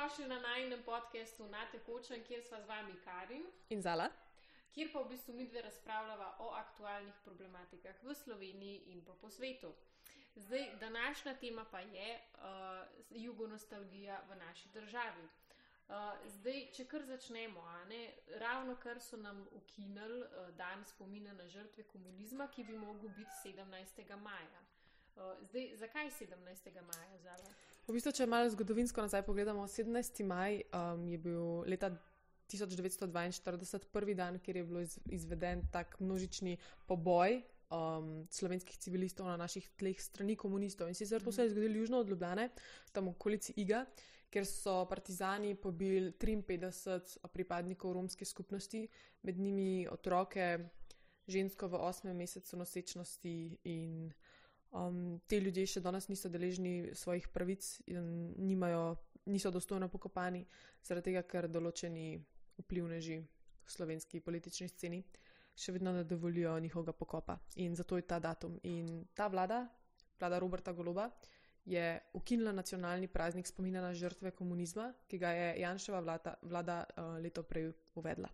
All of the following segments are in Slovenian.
dobrodošli na najnem podkastu Na tekočem, kjer sva z vami Karin in Zala, kjer pa v bistvu mi dve razpravljava o aktualnih problematikah v Sloveniji in pa po svetu. Zdaj, današnja tema pa je uh, jugonostalgija v naši državi. Uh, zdaj, če kar začnemo, ne, ravno kar so nam ukinili uh, dan spomina na žrtve komunizma, ki bi mogel biti 17. maja. Uh, zdaj, zakaj 17. maja? Zala? V bistvu, če malo zgodovinsko nazaj pogledamo, 17. maj um, je bil leta 1942 prvi dan, kjer je bil iz, izveden tak množični poboj um, slovenskih civilistov na naših tleh strani komunistov. In sicer to se je zgodilo južno od Ljubljane, tam v okolici Iga, kjer so partizani pobili 53 pripadnikov romske skupnosti, med njimi otroke, žensko v 8. mesecu nosečnosti in Um, te ljudje še danes niso deležni svojih pravic in nimajo, niso dostojno pokopani, zaradi tega, ker določeni vplivneži v slovenski politični sceni še vedno ne dovolijo njihovega pokopa. In zato je ta datum. In ta vlada, vlada Roberta Goloba, je ukinila nacionalni praznik spomina na žrtve komunizma, ki ga je Janševa vlada, vlada uh, leto prej uvedla.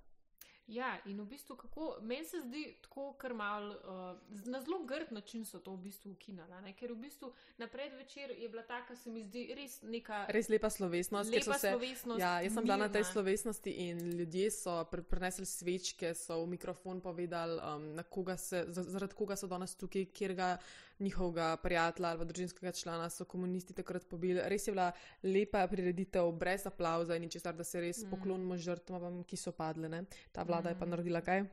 Ja, in v bistvu, kako meni se zdi tako, kar mal, uh, na zelo grd način so to v bistvu ukinali. Ker v bistvu na predvečer je bila ta, kar se mi zdi res neka. Res lepa slovesnost. Lepa se, slovesnost ja, jaz sem bila na tej slovesnosti in ljudje so pr prinesli svečke, so v mikrofon povedali, um, koga se, zaradi koga so danes tukaj, kjer ga njihovega prijatelja ali družinskega člana so komunisti takrat pobili. Res je bila lepa prireditev, brez aplauza in česar, da se res mm. poklonimo žrtvam, ki so padle. Ne? Ta vlada mm. je pa mm. naredila kaj?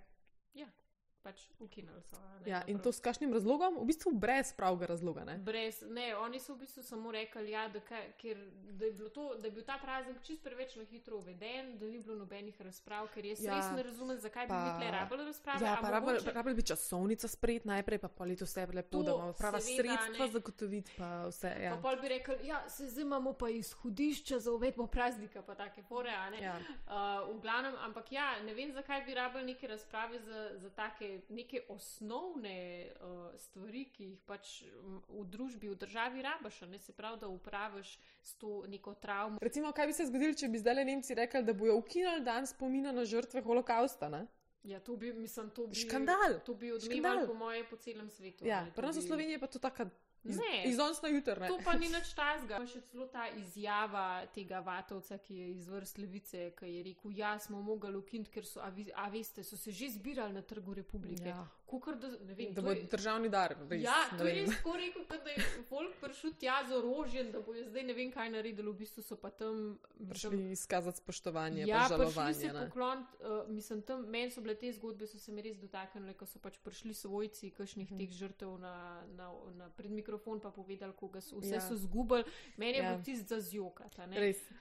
Pač ukinili so. Ne, ja, in to s kakšnim razlogom? V bistvu brez pravega razloga. Ne? Brez, ne, oni so v bistvu samo rekli, ja, da, kaj, ker, da, je to, da je bil ta praznik čist preveč na hitro uveden, da ni bilo nobenih razprav, ker jaz ja, res ne razumem, zakaj pa, bi tle rabili razprave. Ja, pa rabili mogoče... bi časovnica spred najprej, pa pa leto vse lepo, da imamo prava seveda, sredstva zagotoviti, pa vse. Ja. Pa pol bi rekli, ja, se zimamo pa izhodišča za uvedbo praznika, pa take fore, ja. uh, v glavnem, ampak ja, ne vem, zakaj bi rabili neke razprave za, za take neke osnovne uh, stvari, ki jih pač v družbi, v državi rabiš, ne se pravi, da upraviš s to neko travmo. Recimo, kaj bi se zgodilo, če bi zdaj le Nemci rekli, da bojo ukinili dan spomina na žrtve holokausta? Ne? Ja, to bi, mislim, to bi, škandal. To bi odmeval, po moje, po celem svetu. Ja, pri nas v Sloveniji je pa to tako Iz, ne, iz danes na jutro. To pa ni nič tazga. Še celo ta izjava tega vatovca, ki je iz vrst levice, ki je rekel: Ja, smo mogli ukiniti, ker so, a, vi, a veste, so se že zbirali na trgu republike. Ja. Kukor, da, vem, da bo je, državni dar. Res, ja, to je res tako rekel, da je folk prišel tja z orožjem, da bo je zdaj ne vem kaj naredili, v bistvu so pa tam. Prišli izkazati spoštovanje. Ja, prišli se pokloniti. Uh, mislim, tam meni so bile te zgodbe, so se mi res dotaknile, ko so pač prišli svojci kakšnih hmm. teh žrtev na, na, na predmikrofon mikrofon, pa povedali, koga so vse ja. so zgubili. Meni je ja. bilo tisto za zjokati.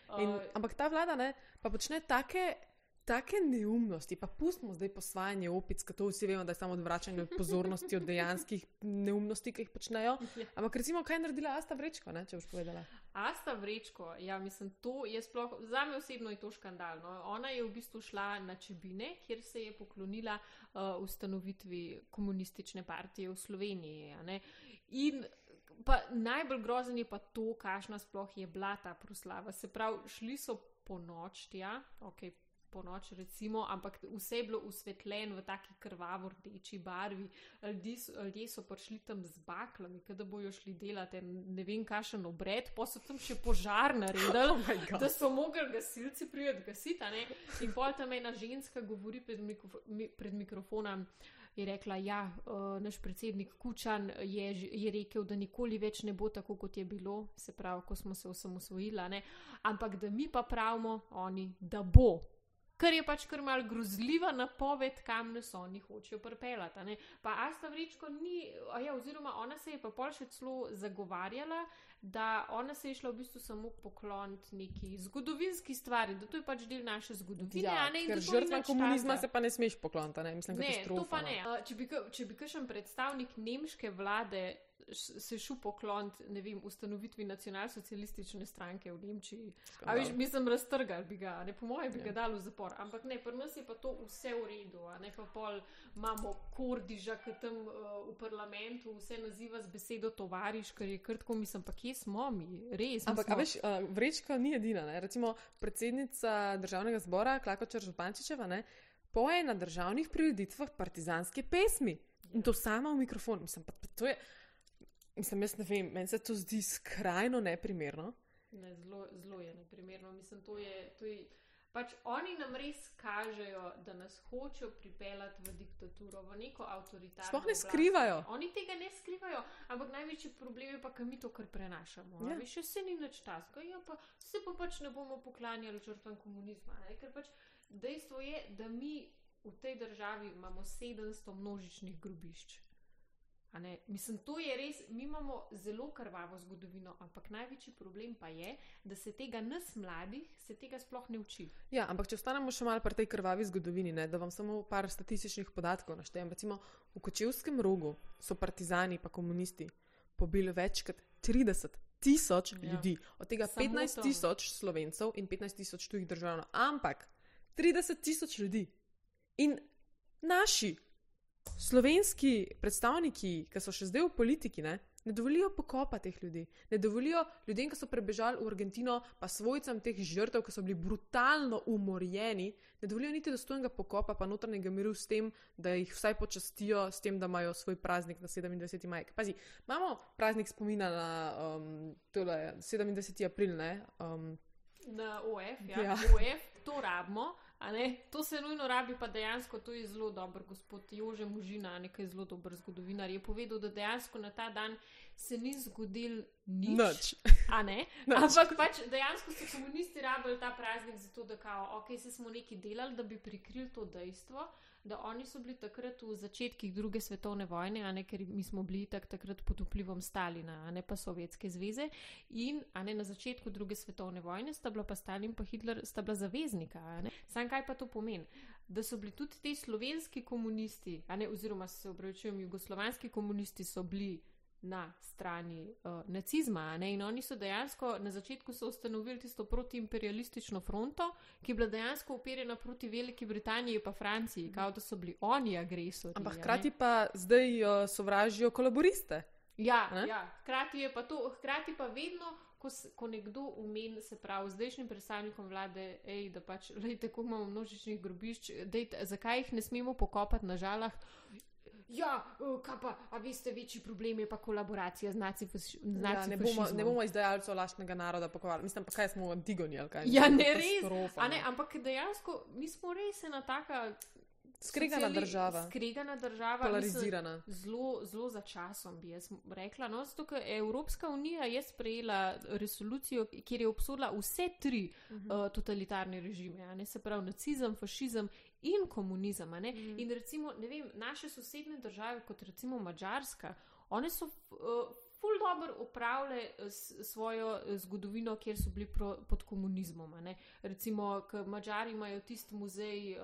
Uh, ampak ta vlada ne, pa počne take. Take neumnosti, pa pustimo zdaj posvajanje opic, ker to vsi vemo, da je samo odvračanje pozornosti od dejanskih neumnosti, ki jih počnejo. Ja. Ampak recimo, kaj je naredila Asta Vrečko, ne, če boš povedala? Asta Vrečko, ja, mislim, to je sploh, za me osebno je to škandalno. Ona je v bistvu šla na Čebine, kjer se je poklonila uh, ustanovitvi komunistične partije v Sloveniji. In Pa najbolj grozen je pa to, kakšna sploh je bila ta proslava. Se pravi, šli so po noč, ja, ok, po noč recimo, ampak vse je bilo usvetljeno v taki krvavo rdeči barvi. Ljudje so, ljudje so prišli tam z baklami, da bojo šli delati ne vem, kakšen obred, pa so tam še požar naredili, oh da so mogli gasilci prijeti gasiti. In pol tam ena ženska govori pred, mikrof pred mikrofonom je rekla, ja, uh, naš predsednik Kučan je, je rekel, da nikoli več ne bo tako, kot je bilo, se pravi, ko smo se osamosvojili, ampak da mi pa pravimo, oni, da bo. Kar je pač kar mal grozljiva napoved, kam nas oni hočejo pripeljati. Pa Asta Vrečko ni, ja, oziroma ona se je pa pol še celo zagovarjala, da ona se je šla v bistvu samo pokloniti neki zgodovinski stvari, da to je pač del naše zgodovine. Ja, ne, ker žrtva komunizma se pa ne smeš pokloniti, ne mislim, ne, to pa ne. Če bi, če bi kakšen predstavnik nemške vlade se šel poklon, ne vem, ustanovitvi nacionalsocialistične stranke v Nemčiji. A Škandal. veš, mislim, raztrgali bi ga, ne po mojem bi Ja. ga dali v zapor. Ampak ne, pri nas je pa to vse v redu, a ne pa pol imamo kordiža, ki tam uh, v parlamentu vse naziva z besedo tovariš, ker je krtko, mislim, pa kje smo mi, res. Ampak, smo, a veš, uh, vrečka ni edina. Ne? Recimo, predsednica državnega zbora, Klakočar Župančičeva, ne, poje na državnih prireditvah partizanske pesmi. In to sama v mikrofon. Mislim, pa, pa to je, mislim, jaz ne vem, meni se to zdi skrajno neprimerno. Ne, zelo, zelo je neprimerno. Mislim, to je, to je, pač oni nam res kažejo, da nas hočejo pripeljati v diktaturo, v neko avtoritarno. Sploh ne oblast. skrivajo. Oni tega ne skrivajo, ampak največji problem je pa, ker mi to kar prenašamo. Ja. Ja. Še se ni nič taska, ja, pa se pa pač ne bomo poklanjali žrtvam komunizma. Ne? Ker pač dejstvo je, da mi v tej državi imamo 700 množičnih grobišč. Mislim, to je res, mi imamo zelo krvavo zgodovino, ampak največji problem pa je, da se tega nas mladih, se tega sploh ne uči. Ja, ampak če ostanemo še malo pri tej krvavi zgodovini, ne, da vam samo par statističnih podatkov naštejem. Recimo v Kočevskem rogu so partizani pa komunisti pobili več kot 30 tisoč Ja. ljudi, od tega Samo 15 tam. tisoč slovencev in 15 tisoč tujih državljanov. Ampak 30 tisoč ljudi in naši slovenski predstavniki, ki so še zdaj v politiki, ne, ne dovolijo pokopa teh ljudi. Ne dovolijo ljudem, ki so prebežali v Argentino, pa svojcem teh žrtev, ki so bili brutalno umorjeni, ne dovolijo niti dostojnega pokopa, pa notranjega miru s tem, da jih vsaj počastijo, s tem, da imajo svoj praznik na 27. maj. Pazi, imamo praznik spomina na um, tole 27. april, ne? Um, Na OF, ja. Ja. OF, to rabimo, to se nujno rabi, pa dejansko to je zelo dober gospod Jože Možina, nekaj zelo dober zgodovinar, je povedal, da dejansko na ta dan se ni zgodil nič. nič. A ne? Nič. Ampak pač dejansko so komunisti rabili ta praznik zato, da kao, ok, se smo nekaj delali, da bi prikrili to dejstvo, da oni so bili takrat v začetkih druge svetovne vojne, ne, ker mi smo bili tak, takrat pod vplivom Stalina, a ne pa Sovjetske zveze. In ne na začetku druge svetovne vojne sta bila pa Stalin in Hitler sta bila zaveznika. Sam kaj pa to pomeni? Da so bili tudi ti slovenski komunisti, ne, oziroma se upravičujem, jugoslovanski komunisti so bili na strani uh, nacizma. Ne? In oni so dejansko na začetku so ustanovili tisto protiimperialistično fronto, ki je bila dejansko uperjena proti Veliki Britaniji in Franciji, kao da so bili oni agresori. Ampak hkrati pa zdaj uh, sovražijo kolaboriste. Ja, Ne? ja, hkrati je pa to, hkrati pa vedno. Ko, ko nekdo umeni, se pravi, zdajšnjim predstavnikom vlade, ej, da pač, lejte, kako imamo množičnih grobišč, dejte, zakaj jih ne smemo pokopati na žalah? Ja, eh, kaj pa, a veste, večji problem je pa kolaboracija z naci, z Ja, naci ne, bomo, ne bomo izdajalcev lašnega naroda pokovali. Mislim, pa kaj smo Antigoni ali kaj? Ja, ne res. Ne, no. ampak dejansko mi smo res ena taka Skregana sociali- država. Skregana država. mislim, Polarizirana. Zelo, zelo za časom bi jaz rekla. No, zato, ker Evropska unija je sprejela resolucijo, kjer je obsodila vse tri uh -huh. uh, totalitarne režime, ne se pravi nacizem, fašizem in komunizem. Uh -huh. In recimo, ne vem, naše sosednje države, kot recimo Mačarska, one so. Uh, Ful dobro upravljali eh, svojo eh, zgodovino, kjer so bili pro, pod komunizmom. Recimo, Mačari imajo tisti muzej uh,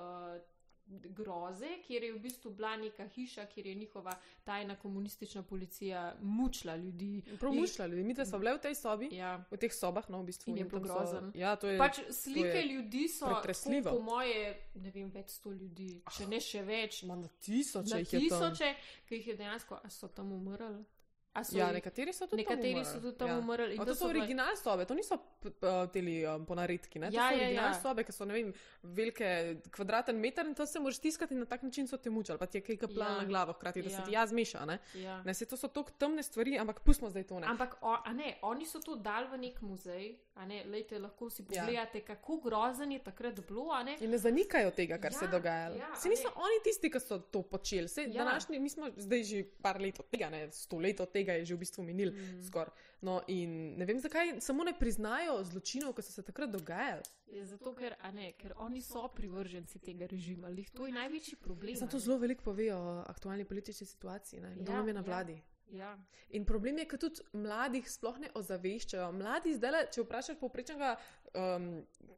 groze, kjer je v bistvu bila neka hiša, kjer je njihova tajna komunistična policija mučila ljudi. Prav mušla ljudi. Mi smo bili v tej sobi, Ja. v teh sobah, no, v bistvu. In je bilo tam so-. Ja, to je. Pač slike je ljudi so tako, po moje, ne vem, več sto ljudi, če ne še več. Ma na tisoče Na jih je tisoče, ki jih je dejansko, a so tam umrli. So Ja, nekateri so tudi nekateri tam so umrli. tudi tam ja. umrli. to to so so bile- originalne sobe, to niso teli um, ponaredki. Ne? To Ja, so ja, originalne ja. sobe, ki so ne vem, velike, kvadraten meter in to se moraš tiskati in na tak način so te mučali, pa ti je kaj kapljalo Ja. na glavo, hkrati da Ja. se ti jaz meša. Ne? Ja. Ne, se to so tako temne stvari, ampak pustimo zdaj to. Ne? Ampak, o, a ne, oni so to dali v nek muzej, a ne, lejte, lahko si Ja. pogledate, kako grozen je takrat bilo, a ne. In ne zanikajo tega, kar Ja, se je dogajalo. ja, Se niso ne. oni tisti, ki so to počeli. Se, Ja. ja. današnji, mi smo zdaj že par let od tega, ne, sto let od tega je že v bistvu minil mm. skoraj. No, in ne vem, zakaj samo ne priznajo zločinov, ki so se takrat dogajali. Je Zato, ker, ne, ker oni so privrženci tega režima. Lih, to je največji problem. Zato ne. zelo veliko pove o aktualni politični situaciji, ne, kdo Ja, nam je na ja. vladi. Ja. In problem je, ker tudi mladih sploh ne ozaveščajo. Mladi zdaj, če vprašaš povprečnega, um,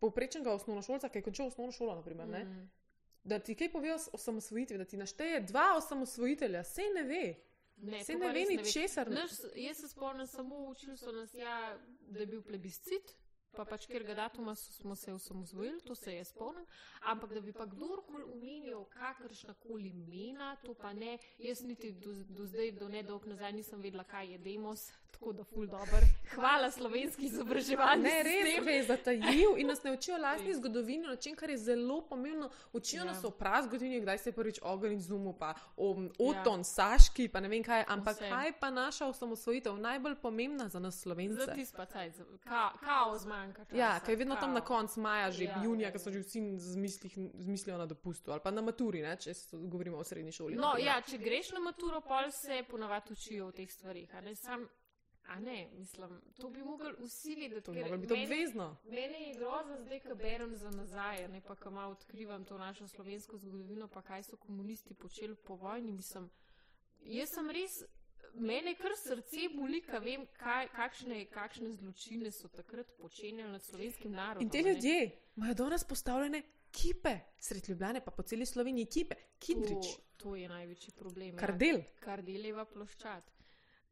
povprečnega osnovnošolca, ki je končal osnovno šolo, naprimer, mm. Mm. da ti kaj pove o osamosvojitvi, da ti našteje dva osamosvojitelja, se ne ve. Ne, Se ne ve ni česar. Naš, jaz se spomnim, samo učili so nas, ja, da je bil plebiscit, pa pač ker ga datuma so- smo se osamosvojili, to se je spomnim, ampak da bi pa kdorkoli omenil kakršna koli imena, to pa ne. Jaz niti do, do zdaj, do nedolg nazaj nisem vedela, kaj je demos, tako da ful dobr. Hvala slovenski izobraževalni Ne, res sistem. je zatajil in nas ne učijo lastni zgodovini, čem, kar je zelo pomembno. Učijo Ja. nas o prav zgodovini, kdaj se je prvič ogenj izumil, pa o Ja. Oton, Saški, pa ne vem kaj. Ampak Vse. kaj pa naša osamosvojitev, najbolj pomembna za nas Za slovence? tisti pa cajt, ka, kaos manjka. Časa, Ja, kaj je vedno tam na kaos. koncu maja, že Ja, ja, junija, ja, ko so ja. že vsi z, mislih, z mislijo na dopustu ali pa na maturi, ne, če govorimo o srednji šoli. No, ja, če greš na maturo, pol se ponavadi učijo o teh stvarih. Ne, Sam, a ne, mislim, to bi mogli vsi vedeti. To bi moralo biti obvezno. Mene je grozno zdaj, ko berem za nazaj, ne pa ko malo odkrivam to našo slovensko zgodovino, pa kaj so komunisti počeli po vojni. Mislim, jaz sem res, mene kar srce boli, ko vem, kaj, kakšne, kakšne zločine so takrat počenjali nad slovenskim narodom. In te ne. ljudje imajo danes postavljene kipe, sred Ljubljane, pa po celi Sloveniji kipe, Kidrič, To, to je največji problem. kar ja. del. kar deleva ploščad.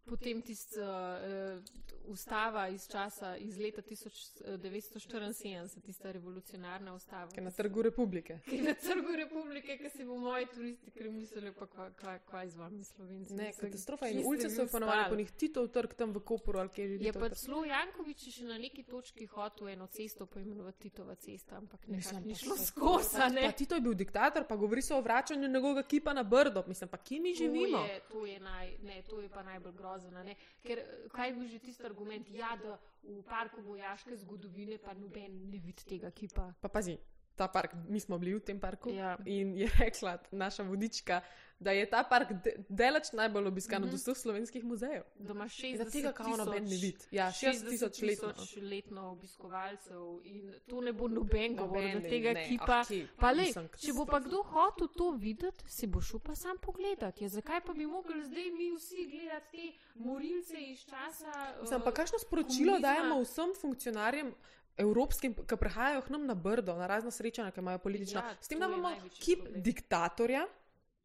Potem tista uh, ustava iz časa, iz leta 1974, tista revolucionarna ustava. ki je na trgu republike. Ki je na trgu republike, ki si bo moji turisti kar mislili, pa kva- kva- kaj z vami slovenci. Ne, Mislim, katastrofa. kje In ulice so ostali? po njih Titov trg tam v Koperu ali kjer že Je pa celo Jankovič še na neki točki hotel eno cesto poimenovati Titova cesta, ampak nekako ni šlo skozi. a ne. Pa Tito je bil diktator, pa govori se o vračanju njegovega kipa na brdo. Mislim, pa kje mi živimo? To je, to, je naj, ne, to je pa najbolj grozno. Ne. Ker eh, kaj bi že tisti argument, ja, da v parku vojaške zgodovine pa noben ne vidi tega kipa. Pa pazi, ta park, mi smo bili v tem parku Ja. in je rekla naša vodička, da je ta park de delač najbolj obiskan Mhm. od vseh slovenskih muzejev. Da ima 60 Da tega kao noben ne vidi. Ja, 60 tisoč letno. letno obiskovalcev in to ne bo noben govor, Noben da ne- tega ne, kipa. ah, kje? Pa le, Mislim, če bo pa kdo hotel to videti, si bo šel pa sam pogledat. Ja, zakaj pa bi mogli zdaj mi vsi gledati te morilce iz časa? Eh, pa kakšno sporočilo komunizma. dajemo vsem funkcionarjem? Evropskim, ki prihajajo k nam na brdo, na razna srečanja, ki imajo politična. Ja, S tem, je imamo kip diktatorja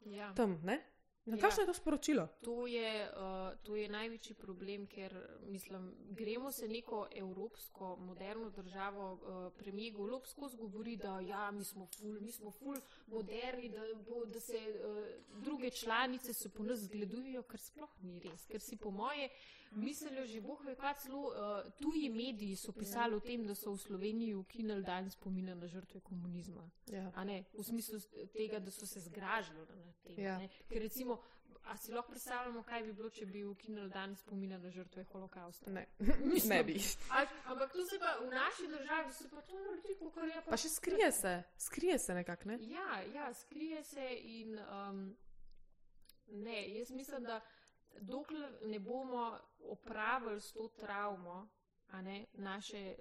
Ja. tam, ne? Na Ja. kakšno je to sporočilo? To je, uh, to je največji problem, ker mislim, gremo se neko evropsko, moderno državo. Uh, premijer Golob skozi govori, da ja, mi smo ful, mi smo ful moderni, da, bo, da se uh, druge članice se po nas zgledujejo, kar sploh ni res. Ker si po moje mislijo že boh ve kaj celo uh, tuji mediji so pisali o tem, da so v Sloveniji ukinili dan spomina na žrtve komunizma. Ja. Ne, v smislu tega, da so se zgražali nad tem. Ja. Ja. Ker recimo, a si lahko predstavljamo, kaj bi bilo, če bi ukinili dan spomina na žrtve holokausta. Ne, Mislim- ne bi. A, ampak to se pa v naši državi se pa to naredi, kot je pa. Pa še skrije se, skrije se nekako, ne? Ja, ja, skrije se in um, ne, jaz mislim, da dokler ne bomo opravili s to travmo, ne naše.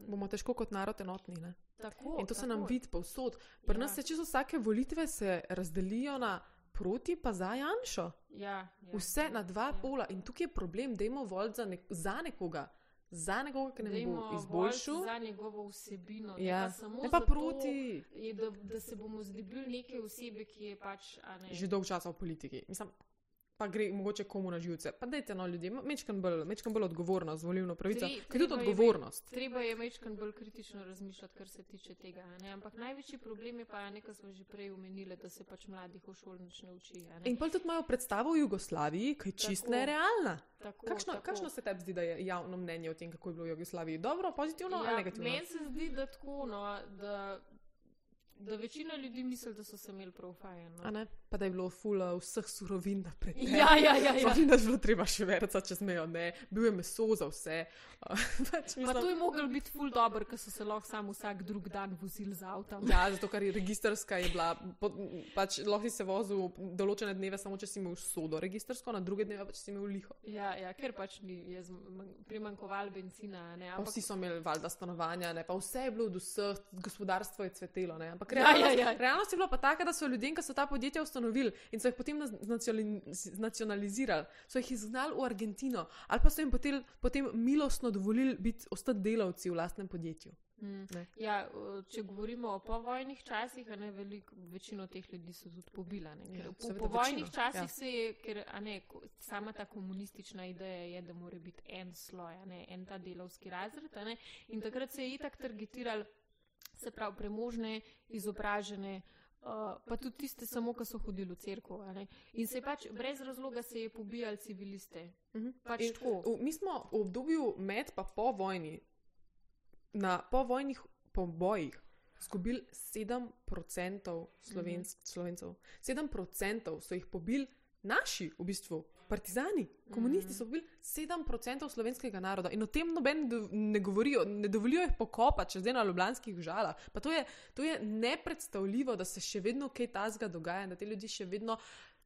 Uh, Bomo težko kot narod enotni, ne? tako, In to se tako. nam vidi povsod. Pri Ja. nas se čisto vsake volitve se razdelijo na proti pa za Janšo. Ja, ja, Vse na dva ja. pola. In tukaj je problem, da imamo voliti za, nek za nekoga. Za nekoga, ki nam Dajmo bo izboljšal. Za njegovo vsebino. ne Ja, pa samo ne pa proti. Je, da, da se bomo zdobili neke osebe, ki je pač. Ne, Že dolgo časa v politiki. Mislim, pa gre mogoče komu na živce. Pa dajte no ljudje, mečkam bolj, mečkam bolj odgovornost, volilno pravico. Ker je je odgovornost. Treba je mečkan bolj kritično razmišljati, kar se tiče tega. Ne? Ampak največji problem je pa, nekaj smo že prej omenili, da se pač mladih v šoli nič ne uči. ne. In pa tudi imajo predstavo o Jugoslaviji, ki je čist Tako. nerealna. Tako, Kakšno, tako. kakšno se tebi zdi, da je javno mnenje o tem, kako je bilo v Jugoslaviji? Dobro, pozitivno ali ja, negativno? Meni se zdi, da tako, no, da, da večina ljudi misli, da so se imeli prav fajn. A No. ne? Pa da je bilo fula vseh surovin naprej. Ja, ja, ja. ja. Ni da je bilo treba še verca, če smejo, ne. Bil je meso za vse. pač, Pa mislim, to je mogel biti ful dobr, ker so se lahko samo vsak drug dan vozili z avtom. Ja, zato ker je registrska je bila, po, pač lahko si se vozil določene dneve, samo če si imel sodo registrsko, na druge dneve pa če si imel liho. Ja, ja, ker pač ni je zm- primankovalo benzina. a Ne, Pa ampak, vsi so imeli valjda stanovanja, ne, pa vse je bilo od vseh, gospodarstvo je cvetelo. Ne, ampak Ja, realnost, ja, ja. realnost je bila pa taka, da so ljudem, ki so ta podjetja ustanovili in so jih potem znacionalizirali, so jih izgnali v Argentino ali pa so jim potem, potem milostno dovolili biti ostati delavci v lastnem podjetju. Mm. Ja, če govorimo o povojnih časih, ne, velik, večino teh ljudi so tudi pobila. Ja, po povojnih časih ja. se je, ker ne, sama ta komunistična ideja je, da mora biti en sloj, ne, en ta delovski razred. Ne, in takrat se je itak targetiral, se pravi, premožne, izobražene. Uh, pa tudi tiste, samo ki so hodili v crkvo. In se je pač brez razloga se je pobijali civiliste. Uh mhm. -huh. pač in, v, mi smo v obdobju med in po vojni na povojnih pobojih izgubili 7% slovensk, mm -hmm. slovencev. 7% so jih pobili naši, v bistvu, partizani, komunisti mm so pobili 7% slovenskega naroda in o tem noben ne govorijo, ne dovolijo jih pokopati, če zdaj na ljubljanskih žalah. To je, to je nepredstavljivo, da se še vedno kaj tasga dogaja, da te ljudi še vedno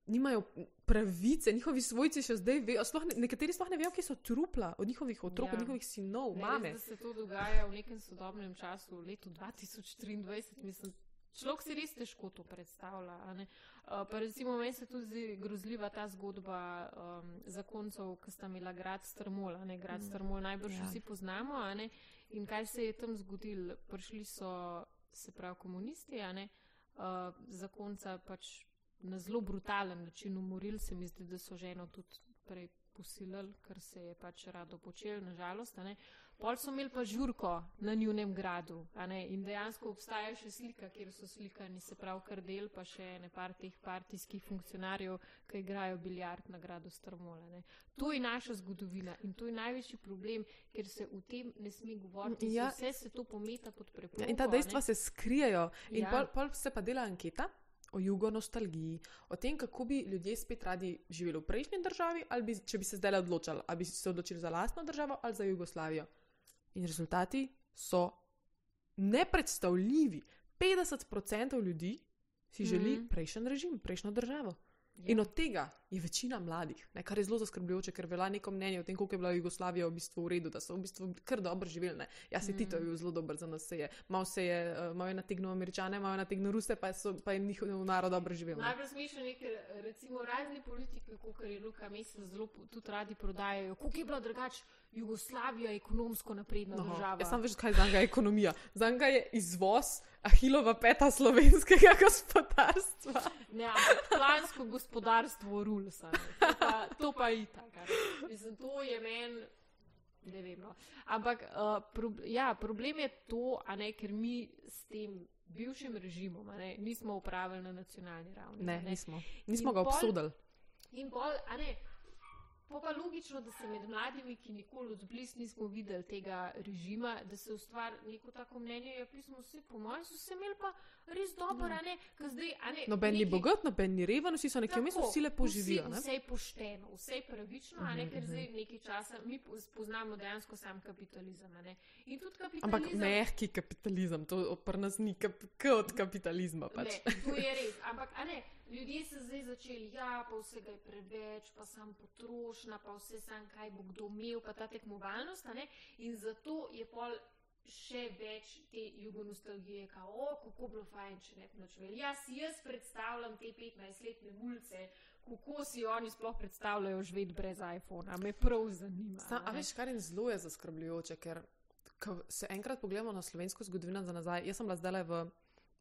nimajo pravice, njihovi svojci še zdaj vejo. Sploh ne, nekateri sploh ne vejo, kje so trupla od njihovih otrok, ja. od njihovih sinov, ne, mame. Da se to dogaja v nekem sodobnem času, v letu 2023, mislim. Človek si res težko to predstavlja. Uh, recimo, meni se tudi grozljiva ta zgodba um, zakoncev, ki sta imela grad Strmol. Grad mm. Strmol najbolj ja. vsi poznamo. In kaj se je tam zgodilo? Prišli so, se pravi, komunisti, uh, zakonca pač na zelo brutalen način umorili, se mi zdi, da so ženo tudi prej posilili, kar se je pač rado počelo, nažalost. Pol so imeli pa žurko na njunem gradu in dejansko obstaja še slika, kjer so slikani, se pravi, kar del, pa še ne par teh partijskih funkcionarjev, ki igrajo biljard na gradu Strmole. To je naša zgodovina in to je največji problem, ker se v tem ne sme govoriti. Ja. Vse se to pometa pod preprosto. Ja, in ta dejstva se skrijejo. In ja. pol, pol se pa dela anketa o jugonostalgiji, o tem, kako bi ljudje spet radi živeli v prejšnji državi, ali bi, če bi se zdaj odločili, ali bi se odločili za lastno državo ali za Jugoslavijo. In rezultati so nepredstavljivi. 50% ljudi si želi mm -hmm. prejšnji režim, prejšnjo državo. Ja. In od tega je večina mladih, ne, kar je zelo zaskrbljujoče, ker velja neko mnenje o tem, koliko je bila Jugoslavija v bistvu v redu, da so v bistvu kar dobro živeli. Ne. Jaz se mm. Tito je bil zelo dober za nas, se je. Mal se je, uh, mal je nategnil američane, mal je nategnil ruse, pa, so, pa je njihov narod dobro živel. Najbolj smešno je, ker recimo razni politiki, kot je Luka Mesa, zelo tudi radi prodajajo, koliko je bilo drugače. Jugoslavija je ekonomsko napredna no, država. Jaz sem veš, kaj za njega je ekonomija. Za njega je izvoz ahilova peta slovenskega gospodarstva. Ne, plansko gospodarstvo rulsa. To pa je tako. Mislim, to je meni. Ne vem. No. Ampak uh, pro, ja, problem je to, ne, ker mi s tem bivšim režimom ne, nismo upravili na nacionalni ravni. Ne, ne. nismo. Nismo in ga obsodili. In bolj, a ne, Pa pa logično, da se med mladimi, ki nikoli od blizu nismo videli tega režima, da se ustvari neko tako mnenje. Ja, pismo vsi, po mojem, so se imeli pa res dobro, no. a ne, zdaj, a ne. Noben ni bogat, noben ni reven, vsi so nekje vmes, vsi lepo živijo. Vse, vse je pošteno, vse je pravično, a ne, ker mhm, zdaj mhm. nekaj časa mi poznamo dejansko sam kapitalizem, a ne. In tudi kapitalizem. Ampak mehki kapitalizem, to pri nas ni kap, kot kapitalizma pač. Ne, to je res, ampak a ne ljudje so zdaj začeli, ja, pa vse je preveč, pa sem potrošna, pa vse sam, kaj bo kdo imel, pa ta tekmovalnost. In zato je pol še več te jugonostalgije, kako bi bilo fajn, če ne bi načeli. Jaz si jaz predstavljam te 15-letne mulce. Kako si oni sploh predstavljajo živeti brez iPhona, me prav zanima. Sam, a veš, kar je zelo zaskrbljujoče, ker se enkrat pogledamo na slovensko zgodovino za nazaj. Jaz sem bila zdaj v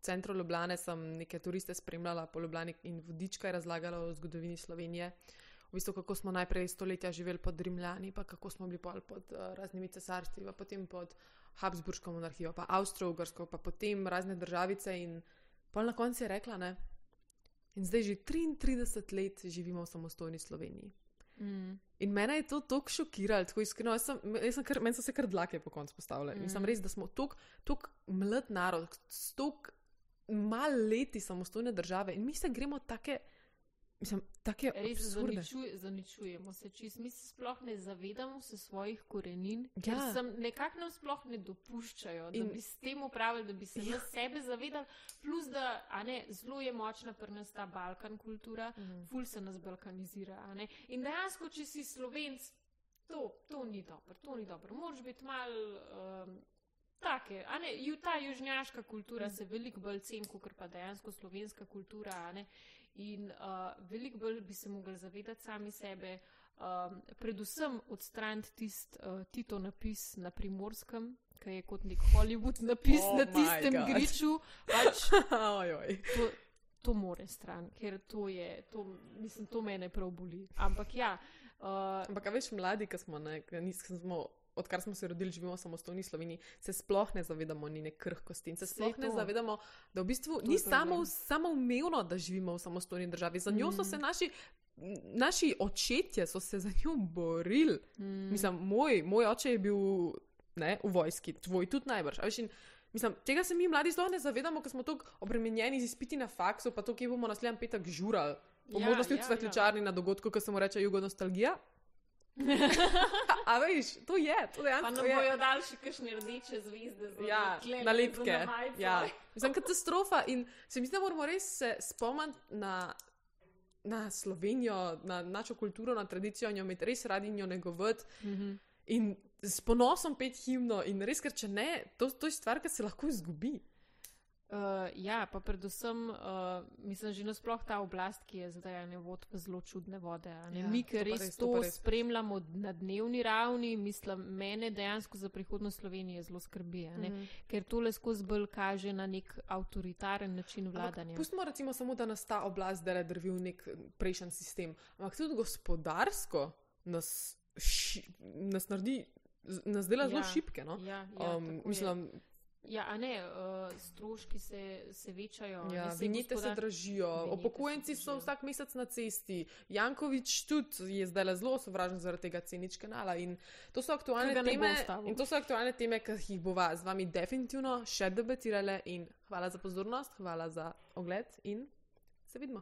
centru Ljubljane sem neke turiste spremljala po Ljubljani in vodička je razlagala o zgodovini Slovenije. V bistvu, kako smo najprej stoletja živeli pod Rimljani, pa kako smo bili pod uh, raznimi cesarstvi, pa potem pod Habsburško monarhijo, pa Avstro-Ugrsko, pa potem razne državice. In pol na koncu je rekla, ne. In zdaj že 33 let živimo v samostojni Sloveniji. Mm. In mene je to tako šokiralo, tako iskreno. Jaz sem, jaz sem kar, meni so se kar dlake po koncu postavile. Mm. In sem res, da smo tako mlad narod, tako malo leti samostojne države in mi se gremo take. Mislim, take Res zaničuj, zaničujemo se, če mi se sploh ne zavedamo se svojih korenin, ja. ker se nekako nam sploh ne dopuščajo, da in, bi s tem upravili, da bi se ja. sebe zavedali. Plus, da ne, zelo je močna pri nas ta balkan kultura, mm. ful se nas balkanizira. In dejansko, če si slovenc, to, to ni dobro, to ni dobro. Moraš biti mal. Um, Take, ne, ju, ta južnjaška kultura se veliko bolj ceni, kot pa dejansko slovenska kultura. In uh, veliko bolj bi se mogli zavedati sami sebe, um, predvsem odstraniti tisti uh, Tito napis na primorskem, ki je kot nek Hollywood napis Oh na tistem griču, pač to, to more stran, ker to je, to, mislim, to mene prav boli. Ampak ja. Uh, Ampak, veš, mladi, ki smo, ne, ki nis- ki smo, odkar smo se rodili, živimo v samostojni Sloveniji, se sploh ne zavedamo njene krhkosti in se sploh ne zavedamo, da v bistvu To ni samo, samoumevno, da živimo v samostojni državi. Za njo so Mm. se naši. Naši očetje so se za njo borili. mm, Mislim, moj, moj oče je bil ne, v vojski, tvoj tudi najbrž. a veš, in Mislim, tega se mi mladi sploh ne zavedamo, ker smo tako obremenjeni z izpiti na faksu, pa to, kje bomo naslednji petek žurali. Po Ja, možnosti ja, v svetličarni na dogodku, ki se mu reče jugo nostalgija. A, a veš, to je, to Pa dejansko nam je. bojo dali še kakšne rdeče zvezde za Ja, tlele nalepke. Ja. Mislim, katastrofa. In se mi zdi, da moramo res se spomniti na, na Slovenijo, na našo kulturo, na tradicijo, in jo imeti res radi in jo negovati. Mhm. In s ponosom pet himno, in res, ker če ne, to, to je stvar, ki se lahko izgubi. Uh, ja, pa predvsem, uh, mislim, že nasploh ta oblast, ki je zdaj ne vod v zelo čudne vode. Ja, Mi, pa res to to, res. spremljamo na dnevni ravni, mislim, mene dejansko za prihodnost Slovenije zelo skrbi. ne. Mhm. Ker tole skozi bolj kaže na nek avtoritaren način vladanja. Ampak Pustimo recimo samo, da nas ta oblast zdaj drvi v nek prejšnji sistem. Ampak tudi gospodarsko nas, ši, nas naredi, nas dela zelo Ja. šipke. No? Ja, ja, um, tako je. Ja, a ne, uh, stroški se, se večajo. Ja, saj vinjete se gospodar- dražijo, Vinjete se upokojenci so dražijo. vsak mesec na cesti, Jankovič tudi je zdaj zelo sovražen zaradi tega cenič kanala. In to so aktualne teme, in to so aktualne teme, ki jih bova z vami definitivno še debatirale. In hvala za pozornost, hvala za ogled in se vidimo.